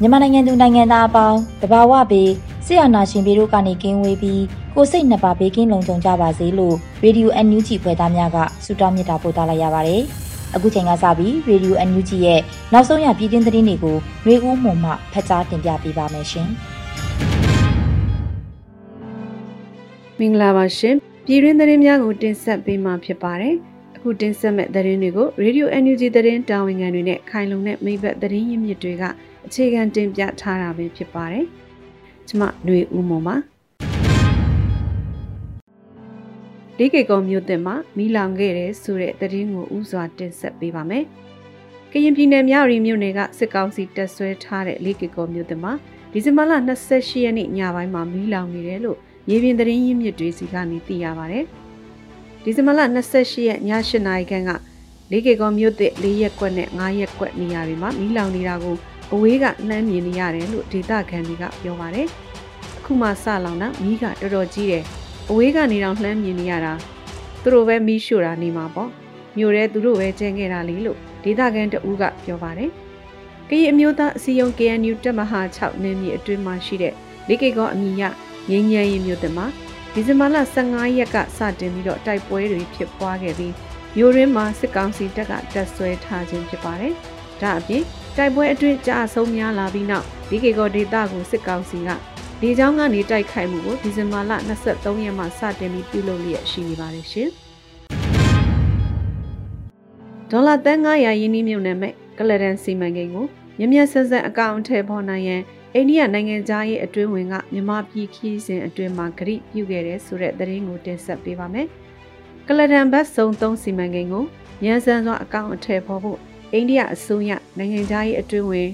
မြန်မာနိုင်ငံသူနိုင်ငံသားအပေါင်းတဘာဝဘေးဆရာနာရှင်ပြည်တို့ကနေကင်းဝေးပြီးကိုစိတ်နှစ်ပါးဘေးကင်းလုံခြုံကြပါစေလို့ရေဒီယို NUG ဖွယ်သားများကဆုတောင်းမေတ္တာပို့သလိုက်ရပါတယ်။အခုချိန်ကစပြီးရေဒီယို NUG ရဲ့နောက်ဆုံးရပြည်တွင်းသတင်းတွေကိုမျိုးဦးမှမှဖတ်ကြားတင်ပြပေးပါမယ်ရှင်။မင်္ဂလာပါရှင်။ပြည်တွင်းသတင်းများကိုတင်ဆက်ပေးမှာဖြစ်ပါတယ်။အခုတင်ဆက်မဲ့သတင်းတွေကို Radio NUG သတင်းတာဝန်ခံတွေနဲ့ခိုင်လုံတဲ့မိဘသတင်းရင်းမြစ်တွေက အခြေခံတင်ပြထားတာပဲဖြစ်ပါတယ်။ကျမຫນွေဦးမော်ပါလေးကေကုံမြို့တင်မှာမီးလောင်ခဲ့တဲ့ဆိုတဲ့သတင်းကိုဥစွာတင်ဆက်ပေးပါမယ်။ကရင်ပြည်နယ်မြရီမြို့နယ်ကစစ်ကောင်စီတပ်ဆွဲထားတဲ့လေးကေကုံမြို့တင်မှာဒီဇင်ဘာလ28ရက်နေ့ညပိုင်းမှာမီးလောင်နေတယ်လို့ရေပြင်သတင်းရင်းမြစ်တွေစီကနေသိရပါဗျ။ဒီဇင်ဘာလ28ရက်ည8နာရီခန့်ကလေးကေကုံမြို့တစ်၄ရက်ကွက်နဲ့9ရက်ကွက်နေရာတွေမှာမီးလောင်နေတာကို အဝေးကနှမ်းမြင်နေရတယ်လို့ဒေသခံတွေကပြောပါတယ်။အခုမှစလောင်တာမီးကတော်တော်ကြီးတယ်။အဝေးကနေတော့နှမ်းမြင်နေရတာသူတို့ပဲမီးရှို့တာနေမှာပေါ့။မြို့ရဲသူတို့ပဲကျင်းခဲ့တာလေလို့ဒေသခံတဦးကပြောပါတယ်။ကရင်အမျိုးသားအစည်းအရုံး KNU တပ်မဟာ6နယ်မြေအတွင်းမှာရှိတဲ့လေးကိကောအမည်ရငင်းငယ်ရင်မြို့တမှာဒီဇင်ဘာလ15ရက်ကစတင်ပြီးတော့တိုက်ပွဲတွေဖြစ်ပွားခဲ့ပြီးမြို့ရင်းမှာစစ်ကောင်စီတပ်ကတပ်ဆွဲထားခြင်းဖြစ်ပါတယ်။ဒါအပြင် တိုက်ပွဲအတွင်းကြာဆုံးများလာပြီးနောက်ဒီကေကောဒေတာကိုစစ်ကောင်စီကလေကြောင်းကနေတိုက်ခိုက်မှုကိုဒီဇင်ဘာလ23ရက်မှာစတင်ပြီးပြုလုပ်လျက်ရှိနေပါတယ်ရှင်။ဒေါ်လာတန်း900ရင်းနှီးမြုပ်နှံမဲ့ကလဒန်စီမံကိန်းကိုမြမြဆက်ဆက်အကောင့်ထဲပေါ်နိုင်ရန်အိန္ဒိယနိုင်ငံသားရဲ့အတွင်းဝင်ကမြန်မာပြည်ခီးစဉ်အတွင်းမှာဂရိပြုခဲ့တဲ့ဆိုတဲ့သတင်းကိုတင်ဆက်ပေးပါမယ်။ကလဒန်ဘတ်စုံ3စီမံကိန်းကိုညံစမ်းစွာအကောင့်အထည်ဖော်ဖို့ အိန္ဒိယအစိုးရနိုင်ငံသားရေးအတွင်းဝင်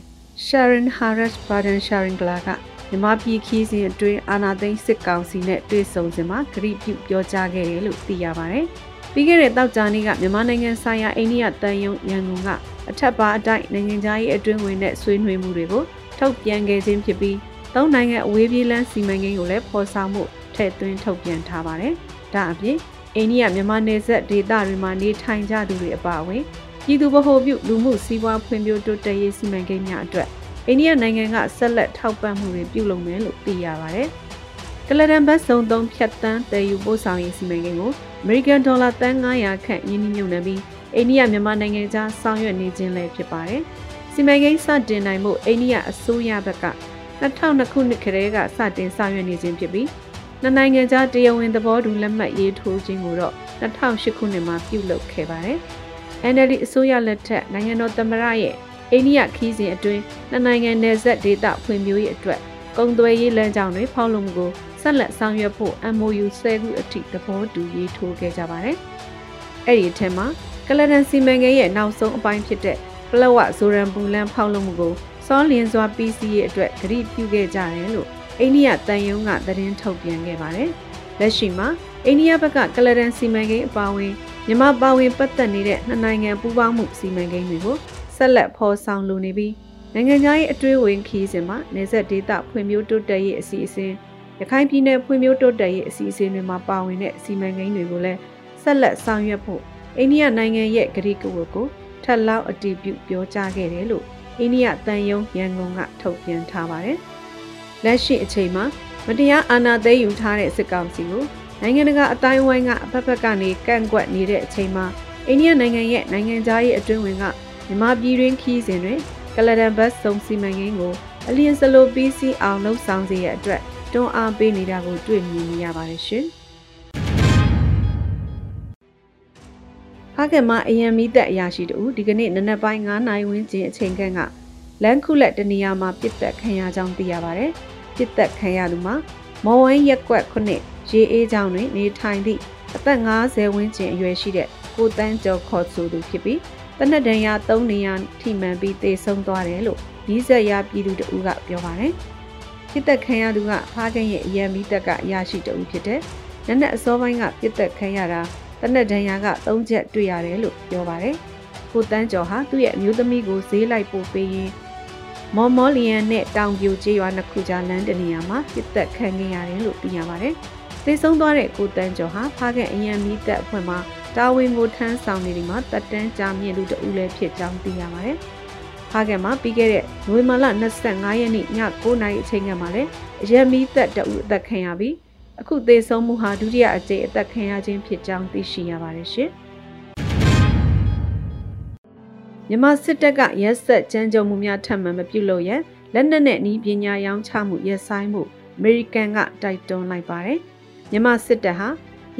Sharon Harris Barden Sharon Gla ကမြန်မာပြည်ခီးစဉ်အတွင်းအာဏာသိမ်းစစ်ကောင်စီနဲ့တွေ့ဆုံစဉ်မှာဂရိပြုပြောကြားခဲ့တယ်လို့သိရပါတယ်။ပြီးခဲ့တဲ့တောက်ကြနေ့ကမြန်မာနိုင်ငံဆိုင်ရာအိန္ဒိယတန်ယုံရန်ကုန်ကအထက်ပါအတိုက်နိုင်ငံသားရေးအတွင်းဝင်တဲ့ဆွေးနွေးမှုတွေကိုထုတ်ပြန်ခဲ့ခြင်းဖြစ်ပြီးသုံးနိုင်ငံအဝေးပြေးလမ်းစီမံကိန်းကိုလည်းဖော်ဆောင်မှုထည့်သွင်းထုတ်ပြန်ထားပါတယ်။ဒါအပြင်အိန္ဒိယမြန်မာနယ်စပ်ဒေသတွေမှာနေထိုင်ကြသူတွေအပါအဝင် ပြည်သူဗဟိုပြုလူမှုစီးပွားဖွံ့ဖြိုးတိုးတက်ရေးစီမံကိန်းများအတွက်အိန္ဒိယနိုင်ငံကဆက်လက်ထောက်ပံ့မှုတွေပြုလုပ်မယ်လို့သိရပါတယ်။ကလဒန်ဘတ်စုံသုံးဖြတ်တန်းတည်ယူပို့ဆောင်ရေးစီမံကိန်းကို American Dollar တန်း900ခန့်ယင်းနှိမ့်နှံပြီးအိန္ဒိယမြန်မာနိုင်ငံကြားဆောင်ရွက်နေခြင်းလည်းဖြစ်ပါတယ်။စီမံကိန်းစတင်နိုင်မှုအိန္ဒိယအစိုးရဘက်က2002ခုနှစ်ကတည်းကစတင်ဆောင်ရွက်နေခြင်းဖြစ်ပြီးနှစ်နိုင်ငံကြားတရားဝင်သဘောတူလက်မှတ်ရေးထိုးခြင်းကိုတော့2008ခုနှစ်မှာပြုလုပ်ခဲ့ပါတယ်။ NLD အစိုးရလက်ထက်နိုင်ငံတော်သမ္မတရဲ့အိန္ဒိယခီးစဉ်အတွင်းနှစ်နိုင်ငံနယ်စပ်ဒေသဖွံ့ဖြိုးရေးအတွက်ကုန်သွယ်ရေးလမ်းကြောင်းတွေဖောက်လုပ်မှုကိုဆက်လက်ဆောင်ရွက်ဖို့ MOU 10ခုအထိသဘောတူရေးထိုးခဲ့ကြပါတယ်။အဲ့ဒီအထက်မှာကလဒန်စီမံကိန်းရဲ့နောက်ဆုံးအပိုင်းဖြစ်တဲ့ပလဝဇိုရန်ပူလန်ဖောက်လုပ်မှုကိုစောလင်းစွာ PC ရဲ့အတွက်ဂရုပြုခဲ့ကြတယ်လို့အိန္ဒိယတန်ယုံကသတင်းထုတ်ပြန်ခဲ့ပါတယ်။လက်ရှိမှာအိန္ဒိယဘက်ကကလဒန်စီမံကိန်းအပါအဝင် မြန်မာပါဝင်ပတ်သက်နေတဲ့နှစ်နိုင်ငံပူးပေါင်းမှုစီမံကိန်းတွေကိုဆက်လက်ဖော်ဆောင်လိုနေပြီးနိုင်ငံခြားရေးအတွေ့အဝင်ခီးစဉ်မှာနေဆက်ဒေတာဖွံ့ဖြိုးတိုးတက်ရေးအစီအစဉ်ရခိုင်ပြည်နယ်ဖွံ့ဖြိုးတိုးတက်ရေးအစီအစဉ်တွေမှာပါဝင်တဲ့စီမံကိန်းတွေကိုလည်းဆက်လက်ဆောင်ရွက်ဖို့အိန္ဒိယနိုင်ငံရဲ့ကတိကဝတ်ကိုထပ်လောက်အတည်ပြုပြောကြားခဲ့တယ်လို့အိန္ဒိယတန်ယုံရန်ကုန်ကထုတ်ပြန်ထားပါတယ်။လက်ရှိအချိန်မှာမတရားအာဏာသိမ်းယူထားတဲ့စစ်ကောင်စီကို နိုင်ငံတကာအတိုင်းဝိုင်းကအဖက်ဖက်ကနေကန့်ကွက်နေတဲ့အချိန်မှာအိန္ဒိယနိုင်ငံရဲ့နိုင်ငံသားရေးအတွင်းဝင်ကမြန်မာပြည်တွင်းခီးစဉ်တွင်ကလဒန်ဘတ်စုံစီမံကိန်းကိုအလျင်စလိုပြီးစီးအောင်လှုပ်ဆောင်စေရတဲ့အတွက်တွန်းအားပေးနေတာကိုတွေ့မြင်နေရပါတယ်ရှင်။ဖခင်မအယံမီသက်အရာရှိတူဒီကနေ့နနက်ပိုင်း9နာရီဝန်းကျင်အချိန်ခန့်ကလန်ခုလက်တနေရာမှာပြစ်သက်ခံရကြောင်းသိရပါတယ်။ပြစ်သက်ခံရသူမှာမော်ဝိုင်းရက်ကွက်ခုနှစ် ရေအေးချောင်းတွင်နေထိုင်သည့်အသက်50ဝန်းကျင်အရွယ်ရှိတဲ့ကိုတန်းကျော်ခေါ်ဆိုသူဖြစ်ပြီးတနက်တန်ရ3နေရထိမှန်ပြီးတေဆုံးသွားတယ်လို့ဒီဆက်ရပြည်သူတအူးကပြောပါတယ်။ပြစ်သက်ခံရသူကဖားခင်ရဲ့အယံမီသက်ကအရာရှိတအူးဖြစ်တဲ့နက်နက်အစောပိုင်းကပြစ်သက်ခံရတာတနက်တန်ရက3ချက်တွေ့ရတယ်လို့ပြောပါတယ်။ကိုတန်းကျော်ဟာသူ့ရဲ့အမျိုးသမီးကိုဈေးလိုက်ပို့ပေးရင်းမော်မောလီယန်နဲ့တောင်ပြိုကျေးရွာနှစ်ခုကြားလမ်းတနေရာမှာပြစ်သက်ခံခဲ့ရတယ်လို့သိရပါတယ်။ သေဆုံးသွားတဲ့ကိုတန်းကျော်ဟာဖားကအယံမီသက်အဖွဲ့မှာတာဝန်ကိုထမ်းဆောင်နေဒီမှာတက်တန်းကြာမြင့်လူတဦးလည်းဖြစ်ကြောင်းသိရပါတယ်။ဖားကမှာပြီးခဲ့တဲ့နိုဝင်ဘာလ25ရက်နေ့ည9:00နာရီအချိန်ကမှလည်းအယံမီသက်တဦးအသက်ခံရပြီးအခုသေဆုံးမှုဟာဒုတိယအကြိမ်အသက်ခံရခြင်းဖြစ်ကြောင်းသိရှိရပါတယ်ရှင်။မြန်မာစစ်တပ်ကရက်ဆက်ကြမ်းကြုတ်မှုများထပ်မံမပြုလုပ်ရန်လက်နက်နဲ့ဤပညာရောင်းချမှုရပ်ဆိုင်းမှုအမေရိကန်ကတိုက်တွန်းလိုက်ပါတယ်။ မြန်မာစစ်တပ်ဟာ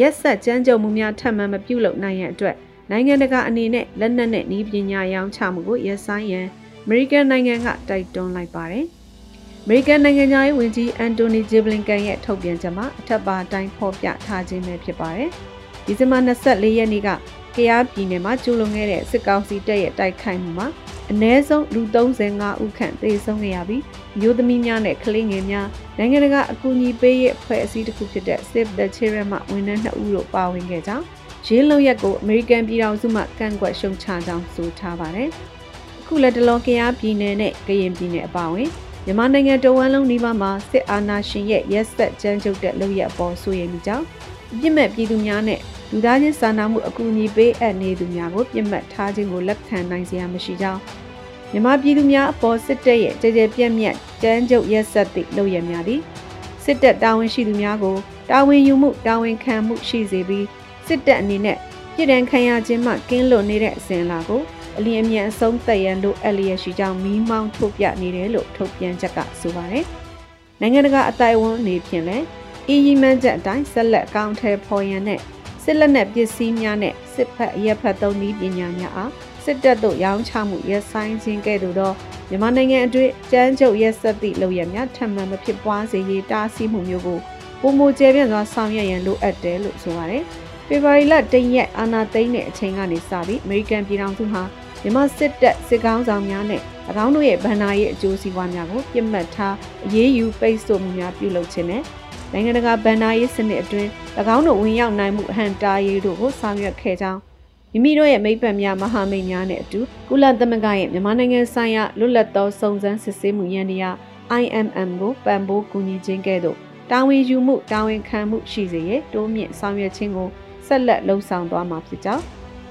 ရက်ဆက်ကြမ်းကြုတ်မှုများထပ်မံမပြုလုပ်နိုင်ရန်အတွက်နိုင်ငံတကာအနေနဲ့လက်နက်နဲ့ဤပညာရောင်းချမှုကိုရပ်ဆိုင်းရန်အမေရိကန်နိုင်ငံကတိုက်တွန်းလိုက်ပါတယ်။အမေရိကန်နိုင်ငံသားရေးဝန်ကြီးအန်တိုနီဂျီဘလင်ကန်ရဲ့ထုတ်ပြန်ချက်မှာအထက်ပါအတိုင်းဖော်ပြထားခြင်းပဲဖြစ်ပါတယ်။ဒီဇင်ဘာ24ရက်နေ့ကကယားပြည်နယ်မှာကျူးလွန်ခဲ့တဲ့စစ်ကောင်စီတပ်ရဲ့တိုက်ခိုက်မှုမှာ အ ਨੇ ဆုံးလူ35ဦးခန့်သေဆုံးခဲ့ရပြီးမျိုးသမီးများနဲ့ကလေးငယ်များနိုင်ငံတကာအကူအညီပေးရေးအဖွဲ့အစည်းတစ်ခုဖြစ်တဲ့ Save the Children မှဝန်ထမ်း2ဦးတို့ပါဝင်ခဲ့ကြောင်းရင်းလုံရက်ကိုအမေရိကန်ပြည်ထောင်စုမှကန့်ကွက်ရှုံချကြောင်းဆိုထားပါတယ်။အခုလက်တလောကယားပြည်နယ်နဲ့ကရင်ပြည်နယ်အပါအဝင်မြန်မာနိုင်ငံတဝန်းလုံးဒီမှာစစ်အာဏာရှင်ရဲ့ရက်ဆက်ကြမ်းကြုတ်တဲ့လုပ်ရက်အပေါ်ဆိုရင်ကြောင့်အပြစ်မဲ့ပြည်သူများနဲ့ လူသားချင်းစာနာမှုအကူအညီပေးအပ်နေသူများကိုပြစ်မှတ်ထားခြင်းကိုလက်ခံနိုင်စရာမရှိကြောင်းမြန်မာပြည်သူများအပေါ်စစ်တပ်ရဲ့ကြဲကြဲပြန့်ပြန့်တန်းကျုပ်ရက်ဆက်သည့်လုပ်ရများသည်စစ်တပ်တာဝန်ရှိသူများကိုတာဝန်ယူမှုတာဝန်ခံမှုရှိစေပြီးစစ်တပ်အနေနဲ့ပြည်ဒဏ်ခံရခြင်းမှကင်းလွတ်နေတဲ့အစဉ်လာကိုအလင်းအမြန်အဆုံးသက်ရန်လို့အလျက်ရှိကြောင်းမီးမောင်းထုတ်ပြနေတယ်လို့ထုတ်ပြန်ချက်ကဆိုပါတယ်။နိုင်ငံတကာအတိုင်ဝန်းအနေဖြင့်လည်းအီယီမန်ချက်အတိုင်းဆက်လက်အကောင့်ထဲပေါ်ရန်နဲ့ စစ်လက်နက်ပစ္စည်းများနဲ့စစ်ဖက်အရက်ဖက်သုံးနည်းပညာများအားစစ်တပ်တို့ရောင်းချမှုရက်ဆိုင်ခြင်းကဲ့သို့သောမြန်မာနိုင်ငံအတွင်းကျန်းကျုပ်ရက်ဆက်သည့်လုပ်ရများထပ်မံမဖြစ်ပွားစေရေးတားဆီးမှုမျိုးကိုပုံမကျဲပြန့်စွာဆောင်ရွက်ရန်လိုအပ်တယ်လို့ဆိုပါတယ်။ဖေဖော်ဝါရီလတရက်အာနာသိန်းတဲ့အချိန်ကနေစပြီးအမေရိကန်ပြည်ထောင်စုမှာမြန်မာစစ်တပ်စစ်ကောင်းဆောင်များနဲ့၎င်းတို့ရဲ့ဗန္နာရေးအကျိုးစီးပွားများကိုပြစ်မှတ်ထားအရေးယူပိတ်ဆို့မှုများပြုလုပ်ခြင်းနဲ့ နိုင်ငံတကာဗန္နာရေးစနစ်အတွင်း၎င်းတို့ဝင်ရောက်နိုင်မှုအဟန့်တားရေးတို့ကိုဆောင်ရွက်ခဲ့ကြောင်းမိမိတို့ရဲ့မိဘများမဟာမိတ်များနဲ့အတူကုလသမဂ္ဂရဲ့မြန်မာနိုင်ငံဆိုင်ရာလွတ်လပ်သောစုံစမ်းစစ်ဆေးမှုရန်တရား IMM ကိုပံ့ပိုးကူညီခြင်းကဲ့သို့တာဝန်ယူမှုတာဝန်ခံမှုရှိစေရတိုးမြင့်ဆောင်ရွက်ခြင်းကိုဆက်လက်လှုံ့ဆော်သွားမှာဖြစ်ကြောင်း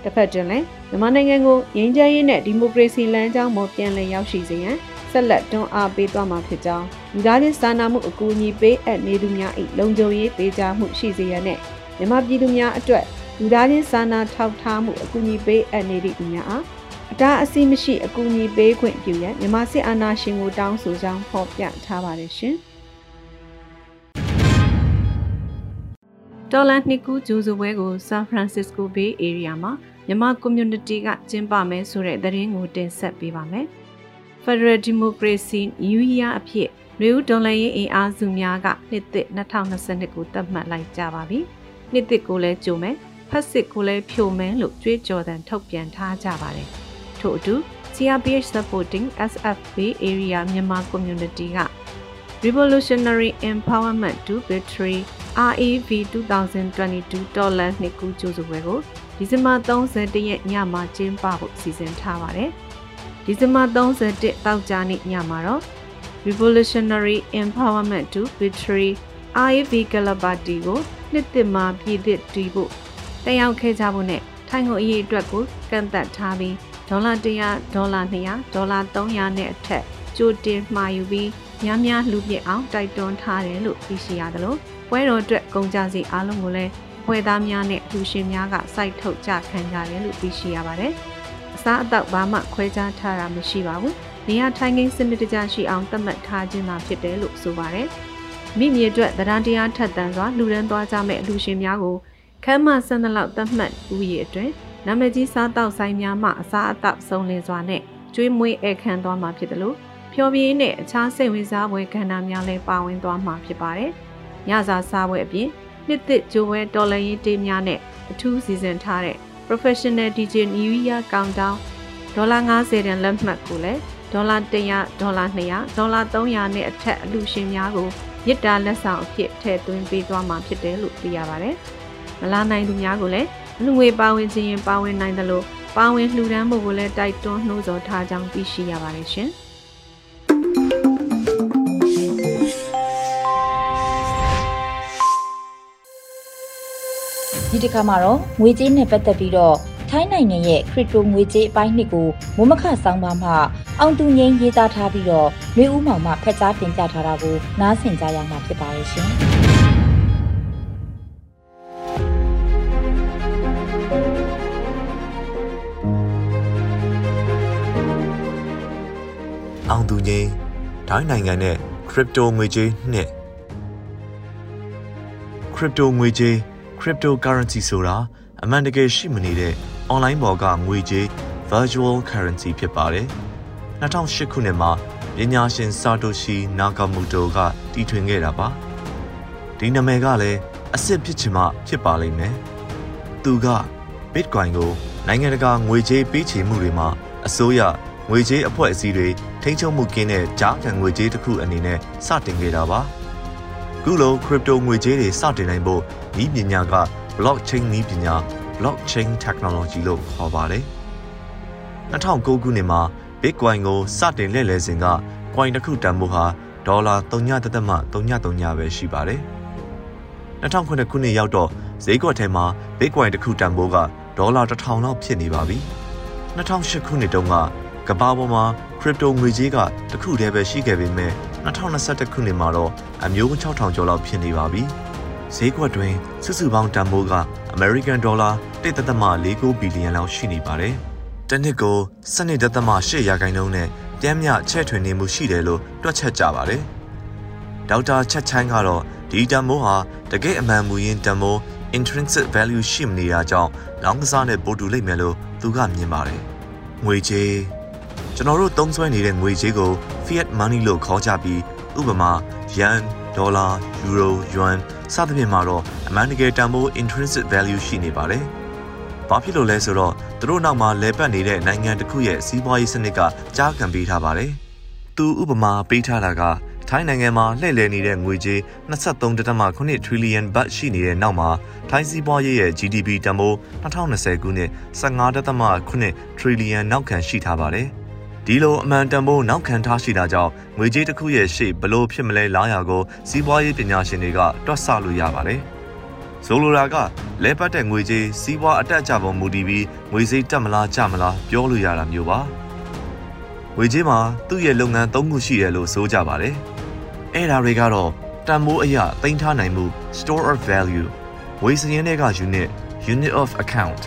တစ်ဖက်တွင်လည်းမြန်မာနိုင်ငံကိုငြိမ်းချမ်းရေးနဲ့ဒီမိုကရေစီလမ်းကြောင်းပေါ်ပြန်လည်ရောက်ရှိစေရန် ဆက်လက်တွန်းအားပေးသွားမှာဖြစ်ကြောင်းလူသားချင်းစာနာမှုအကူအညီပေးအပ်နေသူများ၏လုံခြုံရေးပေးကြမှုရှိစေရန်နဲ့မြန်မာပြည်သူများအတွက်လူသားချင်းစာနာထောက်ထားမှုအကူအညီပေးအပ်နေသည့်သူများအားအတားအဆီးမရှိအကူအညီပေးခွင့်ပြုရန်မြန်မာစစ်အာဏာရှင်ကိုတောင်းဆိုကြောင်းဖော်ပြထားပါတယ်ရှင်။ဒေါ်လာနှစ်ကူးဂျူဇူပွဲကိုဆန်ဖရန်စစ္စကိုဘေးအေရီးယားမှာမြန်မာ community ကကျင်းပမယ်ဆိုတဲ့သတင်းကိုတင်ဆက်ပေးပါမယ်။ Federal Democracy New Year အဖြစ်နယူးဒေါ်လာရေးအင်အားစုများကနှစ်သစ်2022ကိုသတ်မှတ်လိုက်ကြပါပြီ။နှစ်သစ်ကိုလည်းကြိုမယ်။ဖက်စစ်ကိုလည်းဖြိုမယ်လို့ကြွေးကြော်သံထုတ်ပြန်ထားကြပါတယ်။ထို့အတူ CRPH supporting SFB area မြန်မာ community က Revolutionary Empowerment to Victory RAV 2022တော်လန်နှစ်ကူးကြိုးစုပွဲကိုဒီဇင်ဘာ31ရက်ညမှာကျင်းပဖို့စီစဉ်ထားပါတယ်။ ဒီဇင်ဘာ31တောက်ကြနေ့ညမှာတော့ Revolutionary Empowerment to Victory RAV Galabati ကိုနှစ်သစ်မှာပြည်သစ်တည်ဖို့တက်ရောက်ခဲ့ကြဖို့နဲ့ထိုင်ကုန်အရေးအတွက်ကိုကန့်သက်ထားပြီးဒေါ်လာ100ဒေါ်လာ200ဒေါ်လာ300နဲ့အထက်ကြိုတင်မှာယူပြီးများများလူပြစ်အောင်တိုက်တွန်းထားတယ်လို့သိရှိရသလိုပွဲတော်အတွက်ကုန်ကြစည်အားလုံးကိုလည်းဖွဲ့သားများနဲ့လူရှင်များကစိုက်ထုတ်ကြခံကြတယ်လို့သိရှိရပါတယ်။အ စားအသောက်ဘာမှခွဲခြားထားတာမရှိပါဘူး။နေရာထိုင်ခင်းစနစ်တကျရှိအောင်သတ်မှတ်ထားခြင်းသာဖြစ်တယ်လို့ဆိုပါတယ်။မိမြေအတွက်တရားတရားထက်သန်စွာလူရန်သွားကြမဲ့လူရှင်များကိုခမ်းမဆန်းသလောက်သတ်မှတ်ဥယျာဉ်အတွင်းနာမည်ကြီးစားတောက်ဆိုင်များမှအစားအသောက်စုံလင်စွာနဲ့ကျွေးမွေးဧကန်သွားမှာဖြစ်တယ်လို့ဖျော်ဖြေနဲ့အခြားစိတ်ဝင်စားပွဲကဏ္ဍများလည်းပါဝင်သွားမှာဖြစ်ပါတယ်။ညစာစားပွဲအပြင်နှစ်သစ်ဂျိုဝဲတော်လရင်တေးများနဲ့အထူးစီစဉ်ထားတဲ့ Professional DJ New Year Countdown ဒေါ်လာ90တန်လက်မှတ်ကိုလည်းဒေါ်လာ100ဒေါ်လာ200ဒေါ်လာ300နဲ့အထက်အလူရှင်များကိုမြစ်တာလက်ဆောင်အဖြစ်ထည့်သွင်းပေးသွားမှာဖြစ်တယ်လို့သိရပါတယ်။မလာနိုင်သူများကိုလည်းလူငွေပါဝင်ခြင်းရင်ပါဝင်နိုင်တယ်လို့ပါဝင်လှူဒန်းမှုကိုလည်းတိုက်တွန်းနှိုးဆော်ထားကြောင်းသိရှိရပါတယ်ရှင်။ ဒီတစ်ခါမှာတော့ငွေကြေးနဲ့ပတ်သက်ပြီးတော့ထိုင်းနိုင်ငံရဲ့ခရစ်တိုငွေကြေးအပိုင်းနှစ်ကိုမမခဆောင်းပါမှအောင်သူငိမ့်ရေးသားထားပြီးတော့မျိုးဦးမောင်မှဖက်ကြားတင်ပြထားတာကိုနားဆင်ကြရမှာဖြစ်ပါရဲ့ရှင်။အောင်သူငိမ့်ဒိုင်းနိုင်ငံနဲ့ခရစ်တိုငွေကြေးနှစ်ခရစ်တိုငွေကြေး cryptocurrency ဆိုတာအမှန်တကယ်ရှိမနေတဲ့ online ပေါ်ကငွေကြေး virtual currency ဖြစ်ပါတယ်။2008ခုနှစ်မှာပညာရှင် Satoshi Nakamoto ကတီထွင်ခဲ့တာပါ။ဒီနာမည်ကလည်းအစ်စ်ဖြစ်ချင်မှဖြစ်ပါလိမ့်မယ်။သူက Bitcoin ကိုနိုင်ငံတကာငွေကြေးပေးချေမှုတွေမှာအစိုးရငွေကြေးအဖွဲ့အစည်းတွေထိန်းချုပ်မှုကင်းတဲ့ကြားခံငွေကြေးတစ်ခုအနေနဲ့စတင်ခဲ့တာပါ။ခုလို crypto ငွေကြေးတွေစတင်နိုင်ဖို့ ဤပညာက blockchain နည်းပညာ blockchain technology လို့ခေါ်ပါတယ်။2009ခုနှစ်မှာ Bitcoin ကိုစတင်လှည့်လည်စဉ်က coin တစ်ခုတန်ဖိုးဟာဒေါ်လာ3.33ပဲရှိပါတယ်။2009ခုနှစ်ရောက်တော့ဈေးကွက်ထဲမှာ Bitcoin တစ်ခုတန်ဖိုးကဒေါ်လာ1000လောက်ဖြစ်နေပါပြီ။2008ခုနှစ်တုန်းကကမ္ဘာပေါ်မှာ crypto ငွေကြေးကတခုတည်းပဲရှိခဲ့ပေမဲ့2021ခုနှစ်မှာတော့အမျိုး6000ကျော်လောက်ဖြစ်နေပါပြီ။ ဈေးကွက်တွင်စုစုပေါင်းတန်ဖိုးက American Dollar 1.49ဘီလီယံလောက်ရှိနေပါတယ်။တစ်နှစ်ကို12.8ရာခိုင်နှုန်းနဲ့တမ်းမြချဲ့ထွင်နေမှုရှိတယ်လို့တွက်ချက်ကြပါတယ်။ဒေါက်တာချက်ချိုင်းကတော့ဒီတန်ဖိုးဟာတကယ့်အမှန်မူရင်းတန်ဖိုး intrinsic value ရှိမနေတာကြောင့်လောင်းကစားနဲ့ပိုတူလိမ့်မယ်လို့သူကမြင်ပါတယ်။ငွေကြေးကျွန်တော်တို့သုံးစွဲနေတဲ့ငွေကြေးကို fiat money လို့ခေါ်ကြပြီးဥပမာ yen ဒေါ်လာယူရိုယွမ်စသဖြင့်မှာတော့အမှန်တကယ်တန်ဖိုး intrinsic value ရှိနေပါတယ်။ဘာဖြစ်လို့လဲဆိုတော့သူတို့နောက်မှာလဲပတ်နေတဲ့နိုင်ငံတစ်ခုရဲ့စီးပွားရေးစနစ်ကကြားခံပေးထားပါတယ်။သူဥပမာပေးထားတာကထိုင်းနိုင်ငံမှာလှည့်လည်နေတဲ့ငွေကြေး23.8 trillion ဘတ်ရှိနေတဲ့နောက်မှာထိုင်းစီးပွားရေးရဲ့ GDP တန်ဖိုး2020ခုနှစ်15.8 trillion နောက်ခံရှိထားပါတယ်။ ဒီလိုအမှန်တန်ဖို့နောက်ခံထားရှိတာကြောင့်ငွေကြေးတစ်ခုရဲ့ရှေ့ဘလို့ဖြစ်မလဲလားရာကိုစီးပွားရေးပညာရှင်တွေကတွက်ဆလို့ရပါတယ်။ဆိုလိုတာကလဲပတ်တဲ့ငွေကြေးစီးပွားအတက်အကျပေါ်မူတည်ပြီးငွေစိတ်တက်မလားကျမလားပြောလို့ရတာမျိုးပါ။ငွေကြေးမှာသူ့ရဲ့လုပ်ငန်း၃ခုရှိတယ်လို့ဆိုကြပါတယ်။အဲ့ဒါတွေကတော့တန်ဖိုးအရာသိမ်းထားနိုင်မှု store of value ငွေစရင်းတွေက unit unit of account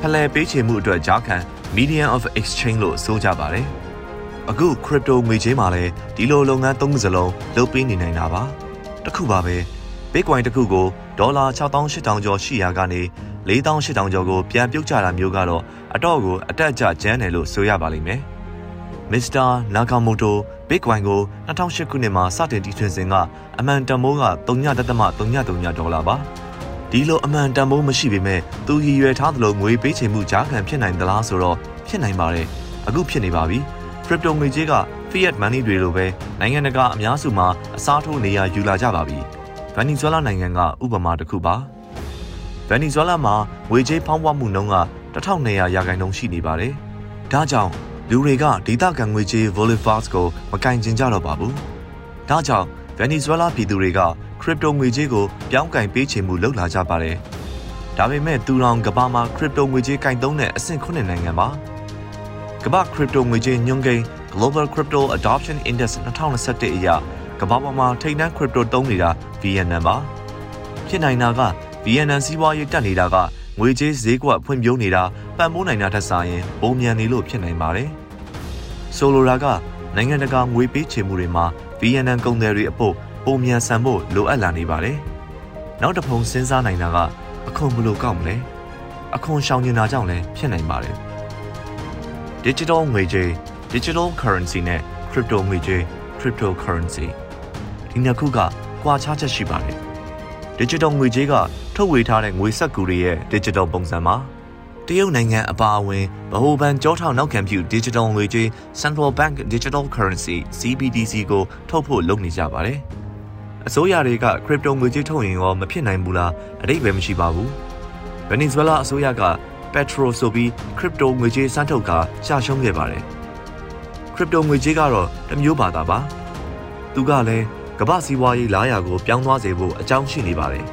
ဖလှယ်ပေးချေမှုအတွက်ကြားခံ medium of exchange လို့ဆိုကြပါတယ်။အခု crypto ငွေကြေးမှာလည်းဒီလိုလုပ်ငန်းသုံးခုစလုံးလုပ်ပေးနေနိုင်တာပါ။တစ်ခုပါပဲ။ Bitcoin တစ်ခုကိုဒေါ်လာ6800ကျော်ရှိရာကနေ4800ကျော်ကိုပြန်ပြုတ်ကျတာမျိုးကတော့အတော့ကိုအတက်အကျကျန်းတယ်လို့ဆိုရပါလိမ့်မယ်။ Mr. Nakamoto Bitcoin ကို2008ခုနှစ်မှာစတင်တည်ထွင်စဉ်ကအမှန်တန်ဖိုးက3.33ဒေါ်လာပါ။ ဒီလိုအမှန်တန်ဖိုးမရှိပေမဲ့သူရည်ရွယ်ထားသလိုငွေပေးချေမှုကြားခံဖြစ်နိုင်သလားဆိုတော့ဖြစ်နိုင်ပါတယ်အခုဖြစ်နေပါပြီ crypto ငွေကြေးက fiat money တွေလိုပဲနိုင်ငံတကာအများစုမှာအစားထိုးနေရယူလာကြပါပြီဗန်နီဇွဲလားနိုင်ငံကဥပမာတစ်ခုပါဗန်နီဇွဲလားမှာငွေကြေးဖောင်းပွားမှုနှုန်းက1200ရာခိုင်နှုန်းရှိနေပါတယ်ဒါကြောင့်လူတွေကဒေသခံငွေကြေး Bolivars ကိုမကင်ကျင်ကြတော့ပါဘူးဒါကြောင့်ဗန်နီဇွဲလားပြည်သူတွေက ခရစ်တိုငွေကြေးကိုပြောင်းကင်ပေးချေမှုလုပ်လာကြပါတယ်။ဒါပေမဲ့သူတောင်ကမ္ဘာမှာခရစ်တိုငွေကြေးကင်သုံးတဲ့အဆင့်9နိုင်ငံပါ။ကမ္ဘာခရစ်တိုငွေကြေးညွှန်းကိန်း Global Crypto Adoption Index 2021အရကမ္ဘာပေါ်မှာထိပ်တန်းခရစ်တိုသုံးနေတာဗီယက်နမ်ပါ။ဖြစ်နိုင်တာက VNN စီးပွားရေးတက်နေတာကငွေကြေးဈေးကွက်ဖွံ့ဖြိုးနေတာပံ့ပိုးနိုင်တာထက်စာရင်ပုံမြန်နေလို့ဖြစ်နိုင်ပါတယ်။ဆိုလိုတာကနိုင်ငံတကာငွေပေးချေမှုတွေမှာ VNN ကုန်သည်တွေအဖို့ ပုံမြန်ဆန်ဖို့လိုအပ်လာနေပါတယ်။နောက်တစ်ဖုံစဉ်းစားနိုင်တာကအခွန်ဘလို့ကောက်မလဲ။အခွန်ရှောင်နေတာကြောင့်လည်းဖြစ်နိုင်ပါတယ်။ Digital ငွေကြေး Digital Currency နဲ့ Crypto ငွေကြေး Cryptocurrency ဒီနှစ်ခုကကွာခြားချက်ရှိပါတယ်။ Digital ငွေကြေးကထုတ်ဝေထားတဲ့ငွေစက္ကူတွေရဲ့ Digital ပုံစံမှာတရုတ်နိုင်ငံအပါအဝင်ဗဟိုဘဏ်ကြောထောက်နောက်ခံပြု Digital ငွေကြေး Central Bank Digital Currency CBDC ကိုထုတ်ဖို့လုပ်နေကြပါတယ်။ အစိုးရတွေက crypto ငွေကြေးထုတ်ရင်ရောမဖြစ်နိုင်ဘူးလားအတိတ်ပဲမရှိပါဘူး။ Venezuela အစိုးရက Petro ဆိုပြီး crypto ငွေကြေးစမ်းထုတ်ကရှာရှုံးခဲ့ပါတယ်။ crypto ငွေကြေးကတော့တမျိုးဘာသာပါ။သူကလည်းကမ္ဘာစီးပွားရေးလာရာကိုပြောင်းသွားစေဖို့အကြောင်းရှိနေပါတယ်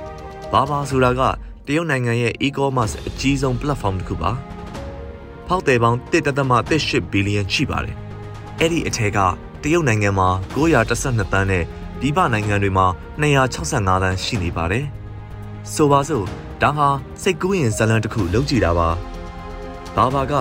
။ဘာဘာဆိုတာကတရုတ်နိုင်ငံရဲ့ e-commerce အကြီးဆုံး platform တစ်ခုပါ။ဖောက်တယ်ပေါင်း1.8ဘီလီယံရှိပါတယ်။အဲ့ဒီအထက်ကတရုတ်နိုင်ငံမှာ912တန်းနဲ့ ပြည်ပနိုင်ငံတွေမှာ265တန်းရှိနေပါတယ်။ဆိုပါစို့ဒါဟာစိတ်ကူးရင်ဇလန်တစ်ခုလုံးကြည့်တာပါ။ဘာဘာက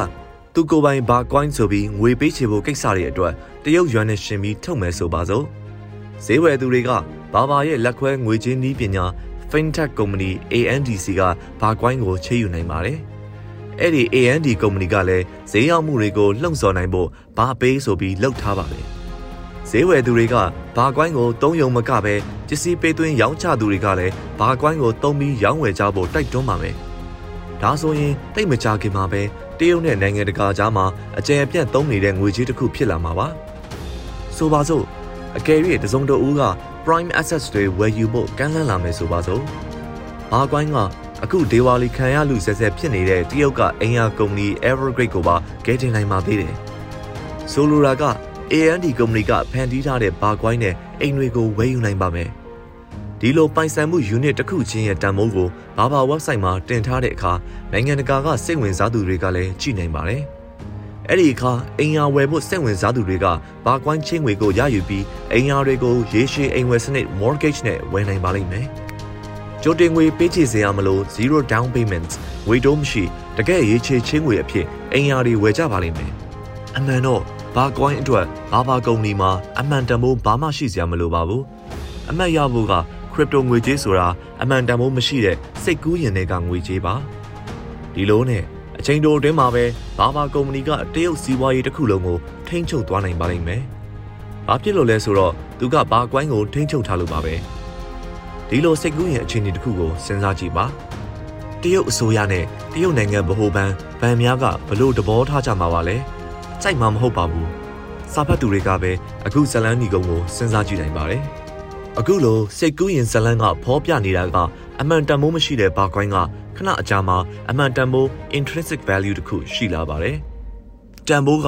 သူကိုယ်ပိုင်ဘာ coin ဆိုပြီးငွေပေးချေဖို့ကိစ္စတွေအတွက်တရုတ်ယွမ်နဲ့ရှင်ပြီးထုတ်မယ်ဆိုပါစို့။ဈေးဝယ်သူတွေကဘာဘာရဲ့လက်ခွဲငွေကြေးနည်းပညာ fintech ကုမ္ပဏီ ANDC ကဘာကွိုင်းကိုချေယူနိုင်ပါတယ်။အဲ့ဒီ AND ကုမ္ပဏီကလည်းဈေးရောက်မှုတွေကိုလှုံ့ဆော်နိုင်ဖို့ဘာပေးဆိုပြီးလှုပ်ထားပါတယ်။ ဈေးဝယ်သူတွေကဘာကွိုင်းကိုသုံးယုံမကပဲပစ္စည်းပေးသွင်းရောင်းချသူတွေကလည်းဘာကွိုင်းကိုသုံးပြီးရောင်းဝယ်ကြဖို့တိုက်တွန်းပါမယ်။ဒါဆိုရင်တိတ်မကြခင်မှာပဲတရုတ်နဲ့နိုင်ငံတကာကြားမှာအကြံအပြတ်သုံးနေတဲ့ငွေကြေးတစ်ခုဖြစ်လာမှာပါ။ဆိုပါစို့အကယ်၍တစုံတဦးက prime assets တွေဝယ်ယူဖို့ကမ်းလှမ်းလာမယ်ဆိုပါစို့။ဘာကွိုင်းကအခုဒေဝါလီခံရလူဆက်ဆက်ဖြစ်နေတဲ့တရုတ်ကအင်အားကုမ္ပဏီ Evergrande ကိုပါကဲတင်နိုင်ပါသေးတယ်။ဆိုလိုတာက AND ကုမ္ပဏီကဖန်တီးထားတဲ့ဘာကွိုင်းနဲ့အိမ်တွေကိုဝယ်ယူနိုင်ပါမယ်။ဒီလိုပိုင်ဆိုင်မှု unit တစ်ခုချင်းရဲ့တန်ဖိုးကိုဘာဘာ website မှာတင်ထားတဲ့အခါနိုင်ငံတကာကစိတ်ဝင်စားသူတွေကလည်းကြည့်နိုင်ပါတယ်။အဲ့ဒီအခါအိမ်ယာဝယ်ဖို့စိတ်ဝင်စားသူတွေကဘာကွိုင်းချင်းငွေကိုရယူပြီးအိမ်ယာတွေကိုရေရှည်အိမ်ဝယ်စနစ် mortgage နဲ့ဝယ်နိုင်ပါလိမ့်မယ်။ကြိုတင်ငွေပေးချေစရာမလို zero down payments ငွေတိုးမရှိတကယ်ရေးချေချင်းငွေအဖြစ်အိမ်ယာတွေဝယ်ကြပါလိမ့်မယ်။အမှန်တော့ ဘာကွိုင်းအတွက်ဘာဘာကုမ္ပဏီမှာအမှန်တန်ဖိုးဘာမှရှိစရာမလိုပါဘူး။အမှတ်ရဖို့က crypto ငွေကြေးဆိုတာအမှန်တန်ဖိုးမရှိတဲ့စိတ်ကူးရင်တွေကငွေကြေးပါ။ဒီလိုနဲ့အချိန်တိုအတွင်းမှာပဲဘာဘာကုမ္ပဏီကတရုတ်စီးပွားရေးတစ်ခုလုံးကိုထိန်းချုပ်သွားနိုင်ပါလိမ့်မယ်။ဘာဖြစ်လို့လဲဆိုတော့သူကဘာကွိုင်းကိုထိန်းချုပ်ထားလို့ပါပဲ။ဒီလိုစိတ်ကူးရင်အခြေအနေတစ်ခုကိုစဉ်းစားကြည့်ပါ။တရုတ်အစိုးရနဲ့တရုတ်နိုင်ငံဗဟိုဘဏ်ဗန်များကဘလို့တဘောထားကြမှာပါလဲ။ စိုက်မှာမဟုတ်ပါဘူး။စာဖတ်သူတွေကပဲအခုဇလန်းညီကုံကိုစဉ်းစားကြည့်နိုင်ပါတယ်။အခုလိုစိတ်ကူးရင်ဇလန်းကဖောပြနေတာကအမှန်တန်မိုးမရှိတဲ့ဘာကွိုင်းကခဏအကြာမှာအမှန်တန်ဖိုး intrinsic value တခုရှိလာပါတယ်။တန်ဖိုးက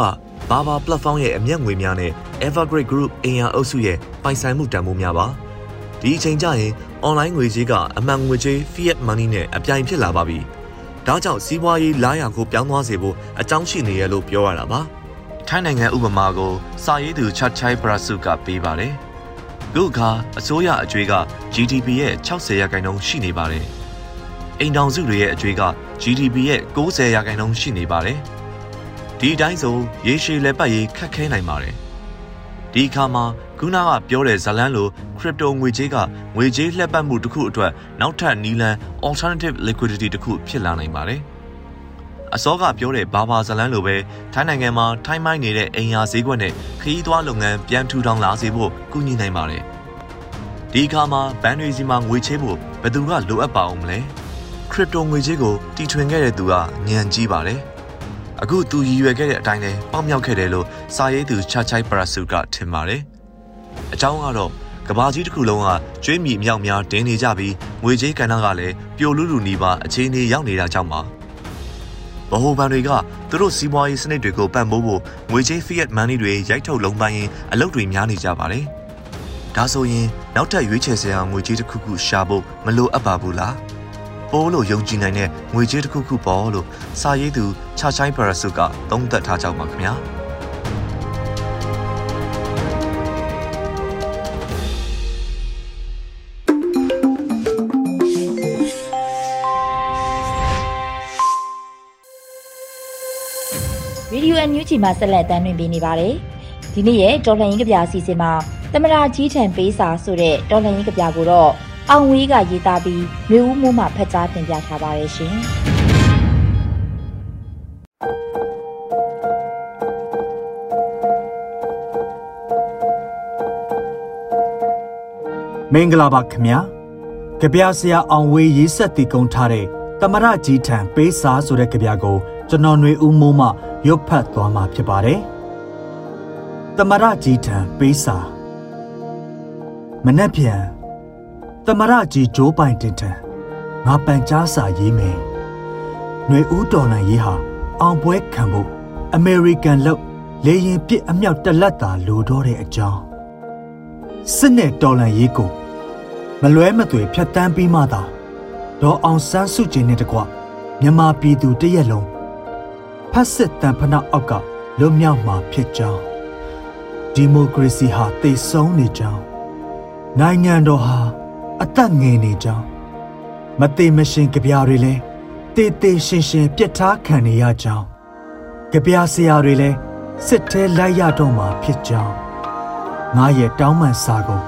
ဘာဘာ platform ရဲ့အမျက်ငွေများနဲ့ Evergrande Group အင်အားအုပ်စုရဲ့ပိုင်ဆိုင်မှုတန်ဖိုးများပါ။ဒီအချိန်ကျရင် online ငွေကြေးကအမှန်ငွေကြေး fiat money နဲ့အပြိုင်ဖြစ်လာပါပြီ။ဒါကြောင့်စီးပွားရေးလာရကိုပြောင်းသွားစေဖို့အကြောင်းရှိနေရလို့ပြောရတာပါ။ ထိုင်းနိုင်ငံဥပမာကိုစာရေးသူ Chachai Prasu ကပေးပါတယ်။ခုအခါအစိုးရအကျွေးက GDP ရဲ့60ရာခိုင်နှုန်းရှိနေပါတယ်။အိမ်တောင်စုတွေရဲ့အကျွေးက GDP ရဲ့90ရာခိုင်နှုန်းရှိနေပါတယ်။ဒီအတိုင်းဆိုရေရှည်လက်ပတ်ရေးခက်ခဲနိုင်ပါတယ်။ဒီအခါမှာခုနကပြောတဲ့ဇလန်းလို crypto ငွေကြေးကငွေကြေးလှည့်ပတ်မှုတစ်ခုအတွက်နောက်ထပ်နီလန် alternative liquidity တစ်ခုဖြစ်လာနိုင်ပါတယ်။ အစောကပြောတဲ့ဘာဘာဇလန်းလိုပဲထိုင်းနိုင်ငံမှာထိုင်းမိုင်းနေတဲ့အိမ်ယာဈေးကွက်နဲ့ခရီးသွားလုပ်ငန်းပြန်ထူထောင်လာစေဖို့ကူညီနိုင်ပါတယ်။ဒီအခါမှာဘဏ်တွေစီမှာငွေချေးဖို့ဘယ်သူကလိုအပ်ပါအောင်မလဲ။ခရစ်တိုငွေကြေးကိုတီထွင်ခဲ့တဲ့သူကညံကြီးပါတယ်။အခုသူရည်ရွယ်ခဲ့တဲ့အတိုင်းလဲပေါက်မြောက်ခဲ့တယ်လို့စာရေးသူချာချိုင်ပရာစုကထင်ပါတယ်။အကြောင်းကတော့ကဘာကြီးတစ်ခုလုံးကကျွေးမြီမြောက်များတင်းနေကြပြီးငွေကြေးကဏ္ဍကလည်းပျော်လူလူနီးပါအခြေအနေရောက်နေတာကြောင့်ပါ။ ဗဟိုဘဏ်တွေကသူတို့စီးပွားရေးစနစ်တွေကိုပံ့ပိုးဖို့ငွေကြေး fiat money တွေရိုက်ထုတ်လုံးပိုင်းရင်အလုပ်တွေများနေကြပါတယ်။ဒါဆိုရင်နောက်ထပ်ရွေးချယ်စရာငွေကြေးတစ်ခုခုရှာဖို့မလိုအပ်ပါဘူးလား။ပိုးလို့ယုံကြည်နိုင်တဲ့ငွေကြေးတစ်ခုခုပေါ့လို့စာရေးသူချာချိုင်းပရဆုကသုံးသပ်ထားကြပါခင်ဗျာ Radio NUG မှာဆက်လက်တင်ပြနေပါတယ်။ဒီနေ့ရဲ့တော်လှန်ရေးကြပြအစီအစဉ်မှာသမရာကြီးထံပေးစာဆိုတဲ့တော်လှန်ရေးကြပြကိုတော့အောင်ဝေးကရေးသားပြီးမျိုးဦးမိုးမှဖတ်ကြားတင်ပြထားပါတယ်ရှင်။မင်္ဂလာပါခင်ဗျာကြပြဆရာအောင်ဝေးရေးဆက်တည်ကုန်းထားတဲ့တမရကြီးထံပေးစာဆိုတဲ့ကြပြကို ကျွန်တော်ຫນွေဦးမိုးမှရုပ်ဖတ်သွားမှာဖြစ်ပါတယ်တမရကြီးထံပေးစာမနှက်ပြန်တမရကြီးဂျိုးပိုင်တင်ထံငါပန်ကြားစာရေးမယ်ຫນွေဦးတော်လန်ရေးဟာအောင်ပွဲခံဖို့အမေရိကန်လောက်လေရင်ပစ်အမြောက်တလက်တာလိုတော့တဲ့အကြောင်းစစ်နဲ့တော်လန်ရေးကိုမလွဲမသွေဖြတ်တန်းပြီးမှသာဒေါ်အောင်ဆန်းစုကြည်နဲ့တကွမြန်မာပြည်သူတရက်လုံး ဖက်စစ်တန်ဖနာအောက်ကလွတ်မြောက်မှာဖြစ်ကြောင်းဒီမိုကရေစီဟာတိတ်ဆုံးနေကြောင်းနိုင်ငံတော်ဟာအသက်ငယ်နေကြောင်းမသိမရှင်ကြပြားတွေလည်းတေးသေးရှင်ရှင်ပြစ်ထားခံနေရကြောင်းကြပြားဆရာတွေလည်းစစ်ထဲလိုက်ရတော့မှာဖြစ်ကြောင်းငါရဲ့တောင်းပန်စာကို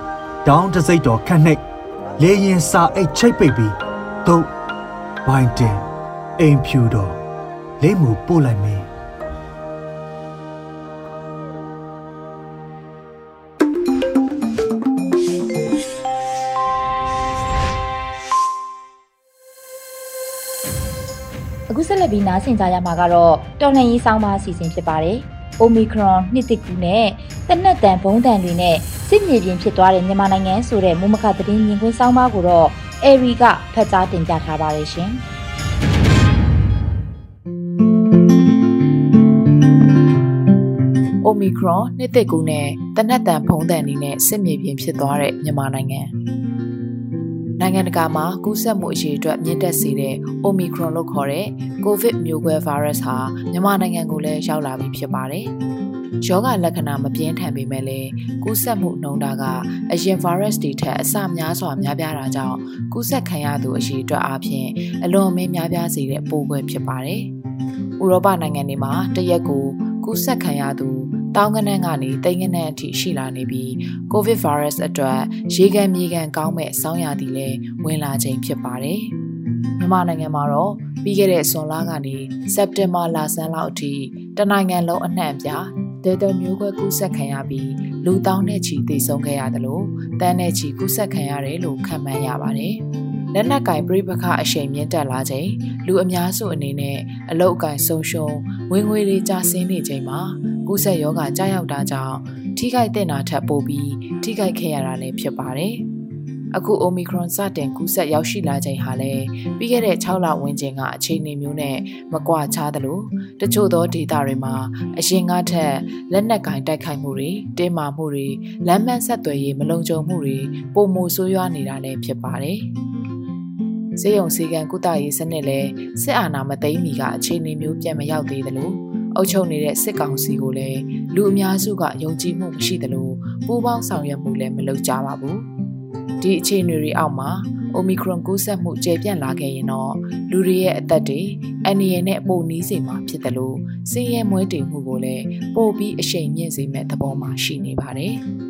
တောင်းတစိတ်တော်ခန့်နှိပ်လေရင်စာအိတ်ချိတ်ပိတ်ပြီးသို့ဝိုင်းတင်အိမ်ဖြူတော် လိမ့်မှုပို့လိုက်မင်းအခုဆက်လက်ပြီးနားဆင်ကြရမှာကတော့တော်လှန်ရေးဆောင်းပါအစီအစဉ်ဖြစ်ပါတယ်။ Omicron နှစ်တစ်ကူနဲ့တနက်တန်ဘုံတန်တွေနဲ့စစ်မြေပြင်ဖြစ်သွားတဲ့မြန်မာနိုင်ငံဆိုတဲ့မူမခသတင်းမြင်ကွင်းဆောင်းပါကိုတော့အေရီကဖတ်ကြားတင်ပြထားပါတယ်ရှင်။ Omicron နှစ်သက်ကူနဲ့တနက်တန်ဖုံးတန်နေနဲ့စစ်မြေပြင်ဖြစ်သွားတဲ့မြန်မာနိုင်ငံနိုင်ငံတကာမှာကူးစက်မှုအရေးအတွက်မြင့်တက်စေတဲ့ Omicron လို့ခေါ်တဲ့ COVID မျိုးကွဲ virus ဟာမြန်မာနိုင်ငံကိုလည်းရောက်လာပြီဖြစ်ပါတယ်။ယောဂလက္ခဏာမပြင်းထန်ပေမဲ့လည်းကူးစက်မှုနှုန်းတာကအရင် virus တွေထက်အဆများစွာများပြားတာကြောင့်ကူးစက်ခံရသူအရေးအတွက်အပြင်အလွန်အမင်းများပြားစေတဲ့ပိုးကွဲဖြစ်ပါတယ်။ဥရောပနိုင်ငံတွေမှာတရက်ကို ကူးစက်ခံရသူတောင်းကနန်းကနေတိမ်ကနန်းအထိရှိလာနေပြီးကိုဗစ်ဗိုင်းရပ်စ်အတွက်ရေကန်မြေကန်ကောင်းမဲ့ဆောင်းရာသီလည်းဝင်လာချိန်ဖြစ်ပါတယ်။မြန်မာနိုင်ငံမှာတော့ပြီးခဲ့တဲ့ဇွန်လကနေစက်တင်ဘာလဆန်းလောက်အထိတနိုင်ငံလုံးအနှံ့အပြားဒေတာမျိုးကွဲကူးစက်ခံရပြီးလူတောင်းတဲ့ချီသေဆုံးခဲ့ရတယ်လို့တန်းတဲ့ချီကူးစက်ခံရတယ်လို့ခန့်မှန်းရပါတယ်။ လက်နက်ကင်ပြိပခအရှိန်မြင့်တက်လာချိန်လူအများစုအနေနဲ့အလုတ်အကင်ဆုံးရှုံးဝင်ငွေတွေကျဆင်းနေချိန်မှာကူးစက်ရောဂါကြားရောက်တာကြောင့်ထိခိုက်တဲ့နာထပ်ပိုးပြီးထိခိုက်ခဲ့ရတာလည်းဖြစ်ပါတယ်။အခု Omicron စတင်ကူးစက်ရောက်ရှိလာချိန်ဟာလည်းပြီးခဲ့တဲ့6လဝန်းကျင်ကအခြေအနေမျိုးနဲ့မကွာခြားသလိုတချို့သောဒေသတွေမှာအရင်ကထက်လက်နက်ကင်တိုက်ခိုက်မှုတွေတင်းမာမှုတွေလမ်းမဆက်သွယ်ရေးမလုံခြုံမှုတွေပုံမိုဆိုးရွားနေတာလည်းဖြစ်ပါတယ်။ စေယုံစီကံကုသရေးစနစ်လည်းစစ်အာဏာမသိမ်းမီကအခြေအနေမျိုးပြန်မရောက်သေးသလိုအုပ်ချုပ်နေတဲ့စစ်ကောင်စီကိုလည်းလူအများစုကယုံကြည်မှုမရှိသလိုပူးပေါင်းဆောင်ရွက်မှုလည်းမလုပ်ကြပါဘူး။ဒီအခြေအနေတွေအောက်မှာ Omicron ကူးစက်မှုကျေပြန့်လာခဲ့ရင်တော့လူတွေရဲ့အသက်တွေအန္တရာယ်နဲ့ပိုနီးစေမှာဖြစ်တယ်လို့စင်ရဲမွဲတင်မှုကိုလည်းပို့ပြီးအရှိန်မြင့်စေမဲ့သဘောမှရှိနေပါတယ်။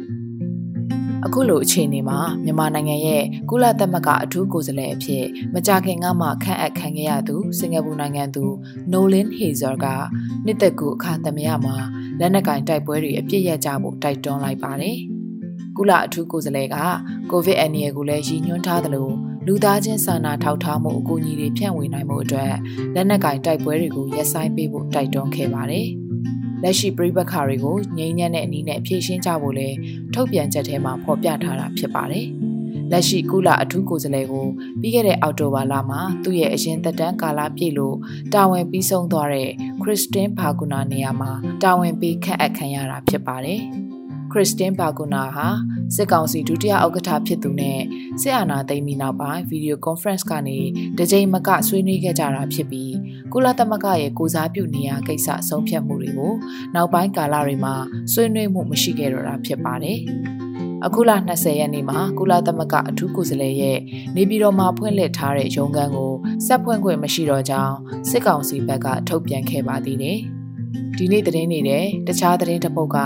အခုလိုအခြေအနေမှာမြန်မာနိုင်ငံရဲ့ကုလသမဂ္ဂအထူးကိုယ်စားလှယ်အဖြစ်မကြာခင်ကမှခန့်အပ်ခံခဲ့ရသူစင်ကာပူနိုင်ငံသူ Nolan Hazer ကနှစ်သက်ကူအခါသမယမှာလက်နက်ကင်တိုက်ပွဲတွေအပြစ်ရကြဖို့တိုက်တွန်းလိုက်ပါတယ်။ကုလအထူးကိုယ်စားလှယ်ကကိုဗစ်အန်ရီကိုလည်းရည်ညွှန်းထားသလိုလူသားချင်းစာနာထောက်ထားမှုအကူအညီတွေဖြန့်ဝေနိုင်မှုအတွက်လက်နက်ကင်တိုက်ပွဲတွေကိုရပ်ဆိုင်းပေးဖို့တိုက်တွန်းခဲ့ပါတယ်။ လက်ရှိပြိပခါတွေကိုငြိမ်းချမ်းတဲ့အနည်းနဲ့ဖြည့်ရှင်းကြဖို့လဲထုတ်ပြန်ချက်ထဲမှာဖော်ပြထားတာဖြစ်ပါတယ်။လက်ရှိကုလအထူးကိုယ်စားလှယ်ကိုပြီးခဲ့တဲ့အောက်တိုဘာလမှာသူ့ရဲ့အရင်သက်တမ်းကာလပြည့်လို့တာဝန်ပြီးဆုံးသွားတဲ့ခရစ်စတင်ဘာဂူနာနေရာမှာတာဝန်ပေးခန့်အပ်ခံရတာဖြစ်ပါတယ်။ ခရစ်စတင်ဘာဂူနာဟာစစ်ကောင်စီဒုတိယဥက္ကဋ္ဌဖြစ်သူနဲ့စစ်အာဏာသိမ်းပြီးနောက်ပိုင်းဗီဒီယိုကွန်ဖရင့်ကနေတကြိမ်မကဆွေးနွေးခဲ့ကြတာဖြစ်ပြီးကုလသမဂ္ဂရဲ့ကိုစားပြုနေရကိစ္စဆုံးဖြတ်မှုတွေကိုနောက်ပိုင်းကာလတွေမှာဆွေးနွေးမှုမရှိခဲ့တော့တာဖြစ်ပါတယ်။အခုလ20ရက်နေ့မှာကုလသမဂ္ဂအထူးကိုယ်စားလှယ်ရဲ့နေပြည်တော်မှာဖွင့်လှစ်ထားတဲ့ရုံးခန်းကိုဆက်ဖွင့်ခွင့်မရှိတော့ကြောင်းစစ်ကောင်စီဘက်ကထုတ်ပြန်ခဲ့ပါသေးတယ်။ ဒီဒီနေ့သတင်းနေတဲ့တခြားသတင်းတစ်ပုဒ်က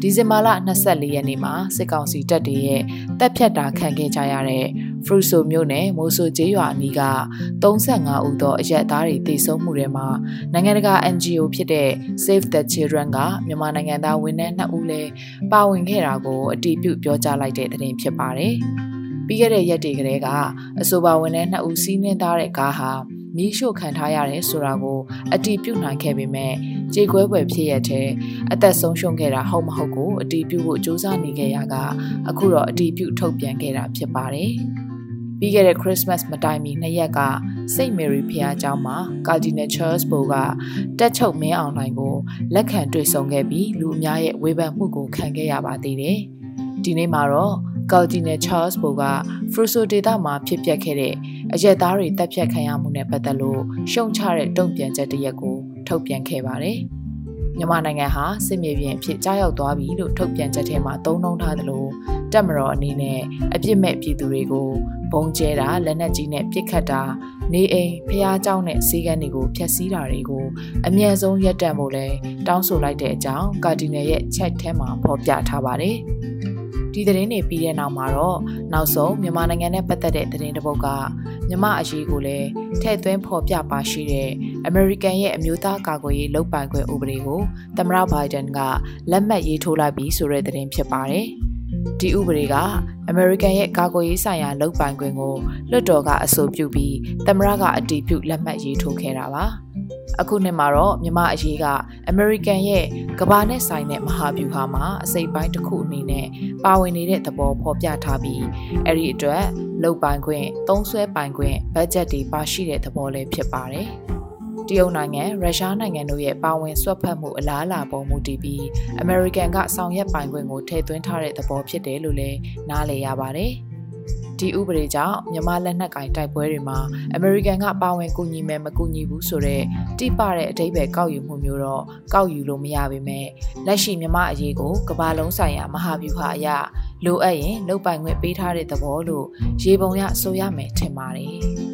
ဒီဇင်ဘာလ24ရက်နေ့မှာစစ်ကောင်စီတပ်တွေရဲ့တပ်ဖြတ်တာခံခဲ့ကြရတဲ့ဖရူဆိုမြို့နယ်မိုးဆိုကျေးရွာအနီးက35ဦးသောအရက်သားတွေတေဆုံးမှုတွေမှာနိုင်ငံတကာ NGO ဖြစ်တဲ့ Save the Children ကမြန်မာနိုင်ငံသားဝန်ထမ်း2ဦးလည်းပါဝင်ခဲ့တာကိုအတည်ပြုပြောကြားလိုက်တဲ့သတင်းဖြစ်ပါတယ်။ပြီးခဲ့တဲ့ရက်တွေကလေးကအဆိုပါဝန်ထမ်း2ဦးစီးနှင်းသားတဲ့ကားဟာ မီးရှို့ခံထားရတယ်ဆိုတာကိုအတီးပြုတ်နိုင်ခဲ့ပေမဲ့ကြေကွဲပွဲဖြစ်ရတဲ့အသက်ဆုံးရှုံးခဲ့တာဟုတ်မဟုတ်ကိုအတီးပြုတ်ဖို့စ조사နေခဲ့ရကအခုတော့အတီးပြုတ်ထုတ်ပြန်ခဲ့တာဖြစ်ပါတယ်။ပြီးခဲ့တဲ့ Christmas မတိုင်မီနှစ်ရက်ကစိတ်မေရီဖျားကျောင်းမှာ Cardinal Charles Bo ကတက်ချုပ်မင်းအောင်လှိုင်ကိုလက်ခံတွေ့ဆုံခဲ့ပြီးလူအများရဲ့ဝေဖန်မှုကိုခံခဲ့ရပါသေးတယ်။ဒီနေ့မှာတော့ ကာဒီနယ်ချားစ်ဘိုကဖရူဆိုဒေတာမှာဖြစ်ပျက်ခဲ့တဲ့အရက်သားတွေတပ်ဖြတ်ခံရမှုနဲ့ပတ်သက်လို့ရှုံချတဲ့တုံ့ပြန်ချက်တရက်ကိုထုတ်ပြန်ခဲ့ပါတယ်။မြန်မာနိုင်ငံဟာစစ်မြေပြင်အဖြစ်ကြားရောက်သွားပြီလို့ထုတ်ပြန်ချက်ထဲမှာသုံးနှုန်းထားသလိုတက်မတော်အနေနဲ့အပြစ်မဲ့ပြည်သူတွေကိုဘုံကျဲတာလက်နက်ကြီးနဲ့ပစ်ခတ်တာနေအိမ်ဖျားเจ้าနဲ့စီးကန်းတွေကိုဖျက်ဆီးတာတွေကိုအမြဲဆုံးရပ်တန့်ဖို့လဲတောင်းဆိုလိုက်တဲ့အကြောင်းကာဒီနယ်ရဲ့ chat ထဲမှာဖော်ပြထားပါတယ်။ ဒီသတင်းတွေပြီးတဲ့နောက်မှာတော့နောက်ဆုံးမြန်မာနိုင်ငံနဲ့ပတ်သက်တဲ့သတင်းတစ်ပုဒ်ကမြမအရေးကိုလည်းထည့်သွင်းဖော်ပြပါရှိတဲ့အမေရိကန်ရဲ့အမျိုးသားကာကွယ်ရေးလုပ်ပိုင်ခွင့်ဥပဒေကိုသမ္မတဘိုင်ဒန်ကလက်မှတ်ရေးထိုးလိုက်ပြီးဆိုတဲ့သတင်းဖြစ်ပါတယ်။ဒီဥပဒေကအမေရိကန်ရဲ့ကာကွယ်ရေးဆိုင်ရာလုပ်ပိုင်ခွင့်ကိုလွှတ်တော်ကအဆိုပြုပြီးသမ္မတကအတည်ပြုလက်မှတ်ရေးထိုးခဲ့တာပါ။ အခုနှစ်မှာတော့မြမအရေးကအမေရိကန်ရဲ့ကဘာနဲ့ဆိုင်တဲ့မဟာဗျူဟာမှာအစိပ်ပိုင်းတစ်ခုအနေနဲ့ပါဝင်နေတဲ့သဘောဖော်ပြထားပြီးအဲ့ဒီအတွက်လုတ်ပိုင်ခွင့်သုံးဆွဲပိုင်ခွင့်ဘတ်ဂျက်တွေပါရှိတဲ့သဘောလည်းဖြစ်ပါတယ်တရုတ်နိုင်ငံရုရှားနိုင်ငံတို့ရဲ့ပါဝင်ဆွတ်ဖက်မှုအလားအလာပေါ်မူတည်ပြီးအမေရိကန်ကဆောင်ရွက်ပိုင်ခွင့်ကိုထည့်သွင်းထားတဲ့သဘောဖြစ်တယ်လို့လည်းနားလည်ရပါတယ်။ ဒီဥပဒေကြောင့်မြန်မာလက်နက်ကင်တိုက်ပွဲတွေမှာအမေရိကန်ကပါဝင်ကူညီမယ်မကူညီဘူးဆိုတော့တိပတဲ့အတိတ်ပဲကောက်ယူမှုမျိုးတော့ကောက်ယူလို့မရပါပဲလက်ရှိမြန်မာအရေးကိုကမ္ဘာလုံးဆိုင်ရာမဟာဗျူဟာအရလိုအပ်ရင်လုတ်ပိုင်ခွင့်ပေးထားတဲ့သဘောလို့ရေပုံရဆိုရမယ်ထင်ပါတယ်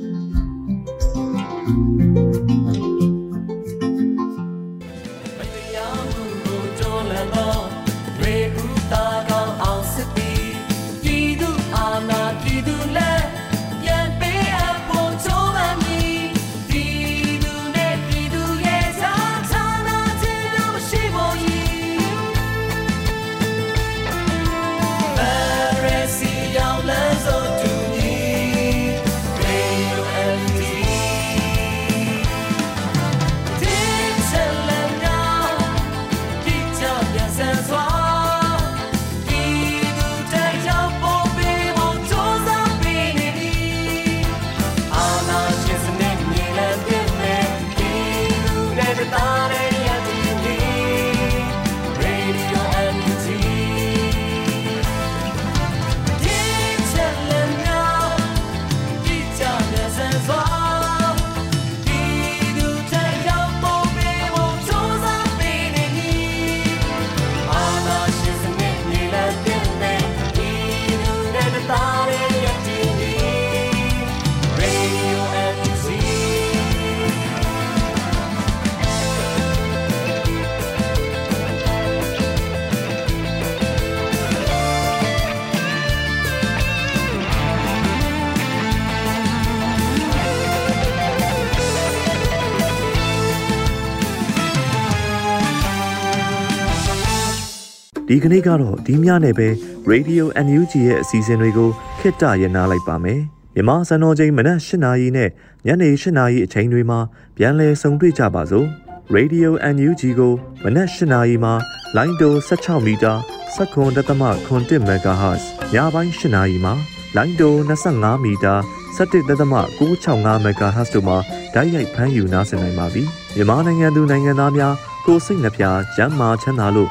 ဒီကနေ့ကတော့ဒီညနေပဲ Radio NUG ရဲ့အစီအစဉ်တွေကိုခਿੱတရနာလိုက်ပါမယ်။မြမစံတော်ချိန်မနက်၈နာရီနဲ့ညနေ၈နာရီအချိန်တွေမှာပြန်လည်ဆုံတွေ့ကြပါစို့။ Radio NUG ကိုမနက်၈နာရီမှာလိုင်းတို16မီတာ7.3 MHz ညပိုင်း၈နာရီမှာလိုင်းတို25မီတာ17.665 MHz တို့မှာဓာတ်ရိုက်ဖမ်းယူနားဆင်နိုင်ပါပြီ။မြန်မာနိုင်ငံသူနိုင်ငံသားများကိုစိတ်နှပြကျန်းမာချမ်းသာလို့